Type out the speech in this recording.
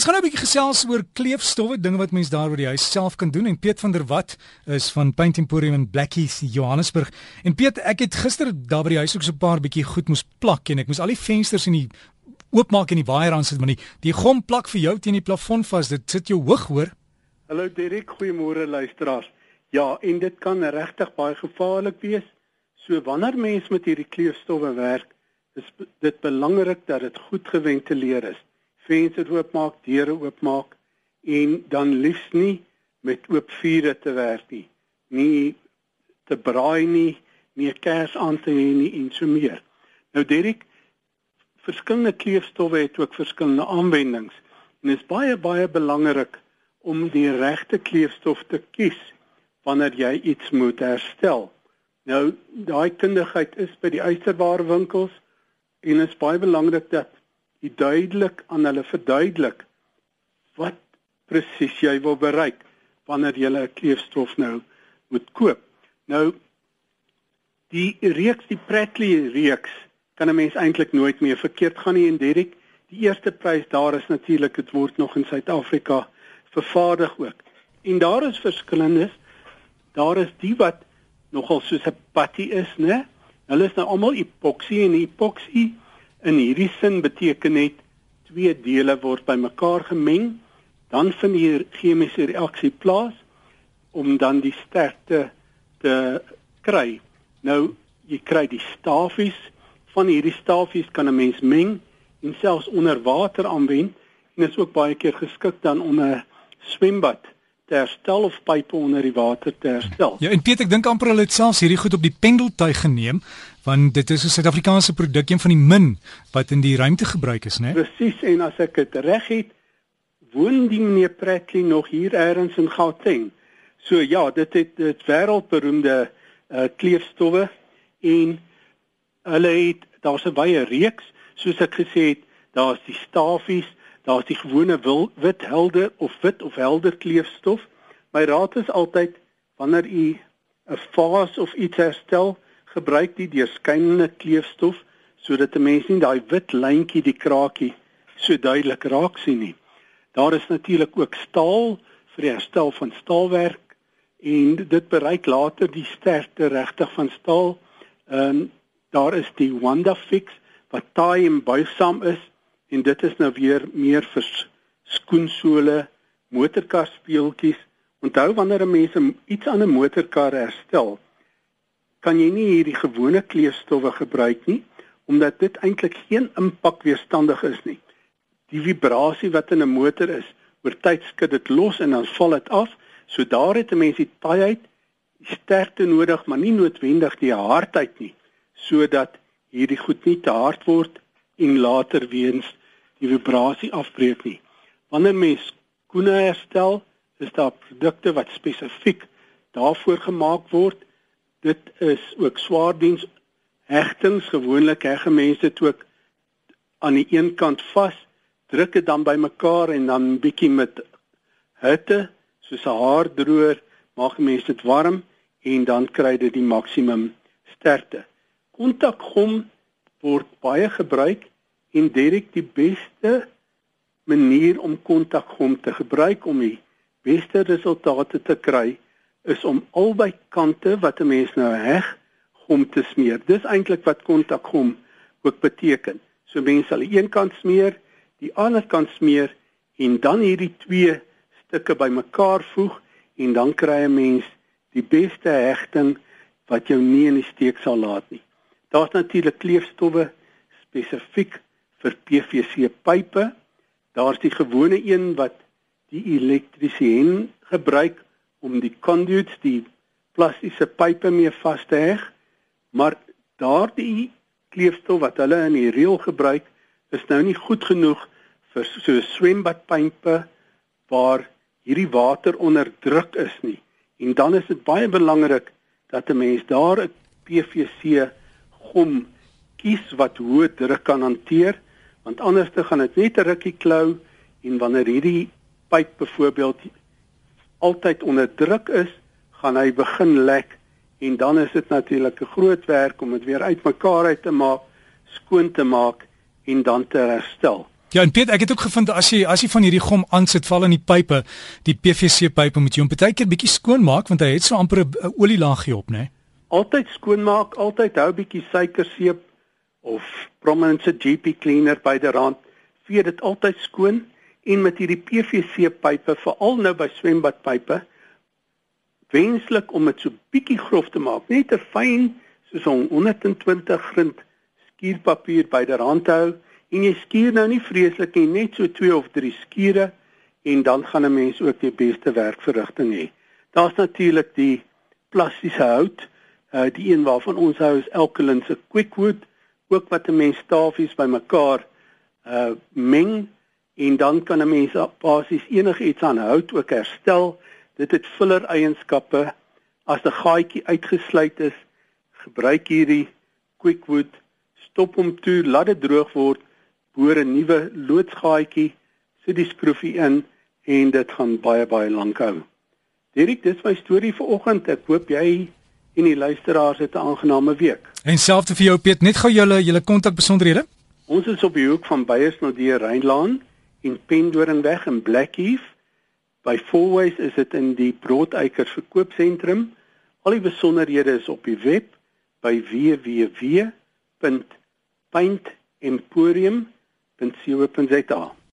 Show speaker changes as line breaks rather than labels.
Ons gaan nou 'n bietjie gesels oor kleefstowwe, dinge wat mens daar by die huis self kan doen en Piet van der Walt is van Paint Emporium in Blackheath, Johannesburg. En Piet, ek het gister daar by die huis ook so 'n paar bietjie goed moes plak en ek moes al die vensters en die oopmaak en die waier aan sit, maar die, die gom plak vir jou teen die plafon vas. Dit sit jou hoog, hoor.
Hallo Derek, goeiemôre luisteraars. Ja, en dit kan regtig baie gevaarlik wees. So wanneer mens met hierdie kleefstowwe werk, is dit belangrik dat dit goed geventileer is vensters oopmaak, deure oopmaak en dan liefs nie met oop vure te werk nie. Nie te braai nie, nie kers aan te hê nie en so meer. Nou Derek, verskillende kleefstowwe het ook verskillende aanwendings en dit is baie baie belangrik om die regte kleefstof te kies wanneer jy iets moet herstel. Nou daai kundigheid is by die eisterwarewinkels en dit is baie belangrik dat jy duidelik aan hulle verduidelik wat presies jy wil bereik wanneer jy 'n kleefstof nou moet koop. Nou die reeks, die Pratley reeks kan 'n mens eintlik nooit meer verkeerd gaan nie en Derek, die eerste prys daar is natuurlik dit word nog in Suid-Afrika vervaardig ook. En daar is verskillendes. Daar is die wat nogal soos 'n patty is, né? Hulle is nou almal epoxy en epoxy In hierdie sin beteken dit twee dele word bymekaar gemeng, dan vind hier chemiese reaksie plaas om dan die sterkte te kry. Nou jy kry die stafies van hierdie stafies kan 'n mens meng en selfs onder water aanwend en is ook baie keer geskik dan 'n swembad te herstel of pype onder die water te herstel.
Ja, en Piet, ek dink amper hulle het selfs hierdie goed op die pendeltuig geneem want dit is 'n Suid-Afrikaanse produk een van die min wat in die ruimte gebruik is, né?
Presies, en as ek dit reg het, woon die meneer Pratley nog hier elders in Gauteng. So ja, dit het dit wêreldberoemde uh, kleefstowwe en hulle het daar's 'n baie reeks, soos ek gesê het, daar's die stafies daar's die gewone wil, wit helder of wit of helder kleefstof. My raad is altyd wanneer u 'n vaas of iets herstel, gebruik die deurskynende kleefstof sodat 'n mens nie daai wit lyntjie die kraakie so duidelik raak sien nie. Daar is natuurlik ook staal vir die herstel van staalwerk en dit bereik later die sterkte regtig van staal. Ehm um, daar is die Wonderfix wat taai en buigsaam is en dit is nou weer meer vir skoensole, motorkar speeltjies. Onthou wanneer 'n mens iets aan 'n motorkar herstel, kan jy nie hierdie gewone kleefstowwe gebruik nie omdat dit eintlik geen impakweerstandig is nie. Die vibrasie wat in 'n motor is, oor tyd skud dit los en dan val dit af. So daar het 'n mens die taaiheid, die sterkte nodig, maar nie noodwendig die hardheid nie, sodat hierdie goed nie te hard word en later weens die vibrasie afbreek nie. Wanneer mens skoene herstel, is daar produkte wat spesifiek daarvoor gemaak word. Dit is ook swaardiens hegtings gewoonlik heg mense dit ook aan die een kant vas, druk dit dan bymekaar en dan bietjie met hitte soos 'n haardroër maak mense dit warm en dan kry dit die maksimum sterkte. Kontakgom word baie gebruik en Derek die beste manier om kontakgom te gebruik om die beste resultate te kry is om albei kante wat 'n mens nou heg gom te smeer. Dis eintlik wat kontakgom ook beteken. So mense sal een kant smeer, die ander kant smeer en dan hierdie twee stukke bymekaar voeg en dan kry 'n mens die beste hegting wat jou nie in die steek sal laat nie. Daar's natuurlik kleefstowwe spesifiek vir PVC pipe. Daar's die gewone een wat die elektriesien gebruik om die conduits, die plastiese pipe mee vas te heg. Maar daardie kleefstof wat hulle in die reël gebruik, is nou nie goed genoeg vir so swembadpype waar hierdie water onder druk is nie. En dan is dit baie belangrik dat 'n mens daar 'n PVC gom kies wat hoë druk kan hanteer want anders te gaan dit net 'n rukkie klou en wanneer hierdie pyp byvoorbeeld altyd onder druk is, gaan hy begin lek en dan is dit natuurlik 'n groot werk om dit weer uitmekaar uit te maak, skoon te maak en dan te herstel.
Ja, en Piet, ek het ook gevind as jy as jy van hierdie gom aansit val in die pype, die PVC pype moet jy hom baie keer bietjie skoonmaak want hy het so amper 'n olielaagie op, né?
Altyd skoonmaak, altyd hou bietjie suikerseep of prominence GP cleaner by die rand. Vee dit altyd skoon en met hierdie PVC pype, veral nou by swembadpype, wenslik om dit so bietjie grof te maak, net 'n fyn soos 'n 120 grind skuurpapier by die rand hou en jy skuur nou nie vreeslik nie, net so 2 of 3 skure en dan gaan 'n mens ook die beste werkverrigting hê. Daar's natuurlik die plastiese hout, uh die een waarvan ons hou is Elkelin se Quickwood, ook wat 'n mens stafies bymekaar uh meng en dan kan 'n mens basies enigiets aan hout ook herstel. Dit het filler eienskappe. As 'n gaatjie uitgesluit is, gebruik hierdie Quickwood, stop hom toe, laat dit droog word boor 'n nuwe loodsgaatjie, sit die skroefie in en dit gaan baie baie lank hou. Dirk, dis my storie vir oggend. Ek hoop jy en die luisteraars het 'n aangename week.
En selfs vir jou Piet, net gou julle julle kontak besonderhede.
Ons is op die hoek van Beyersnodie Rynlaan in Pendoringweg in Blackheath. By Fourways is dit in die Broodeikers verkoopsentrum. Al die besonderhede is op die web by www.paintemporium.com www.co.za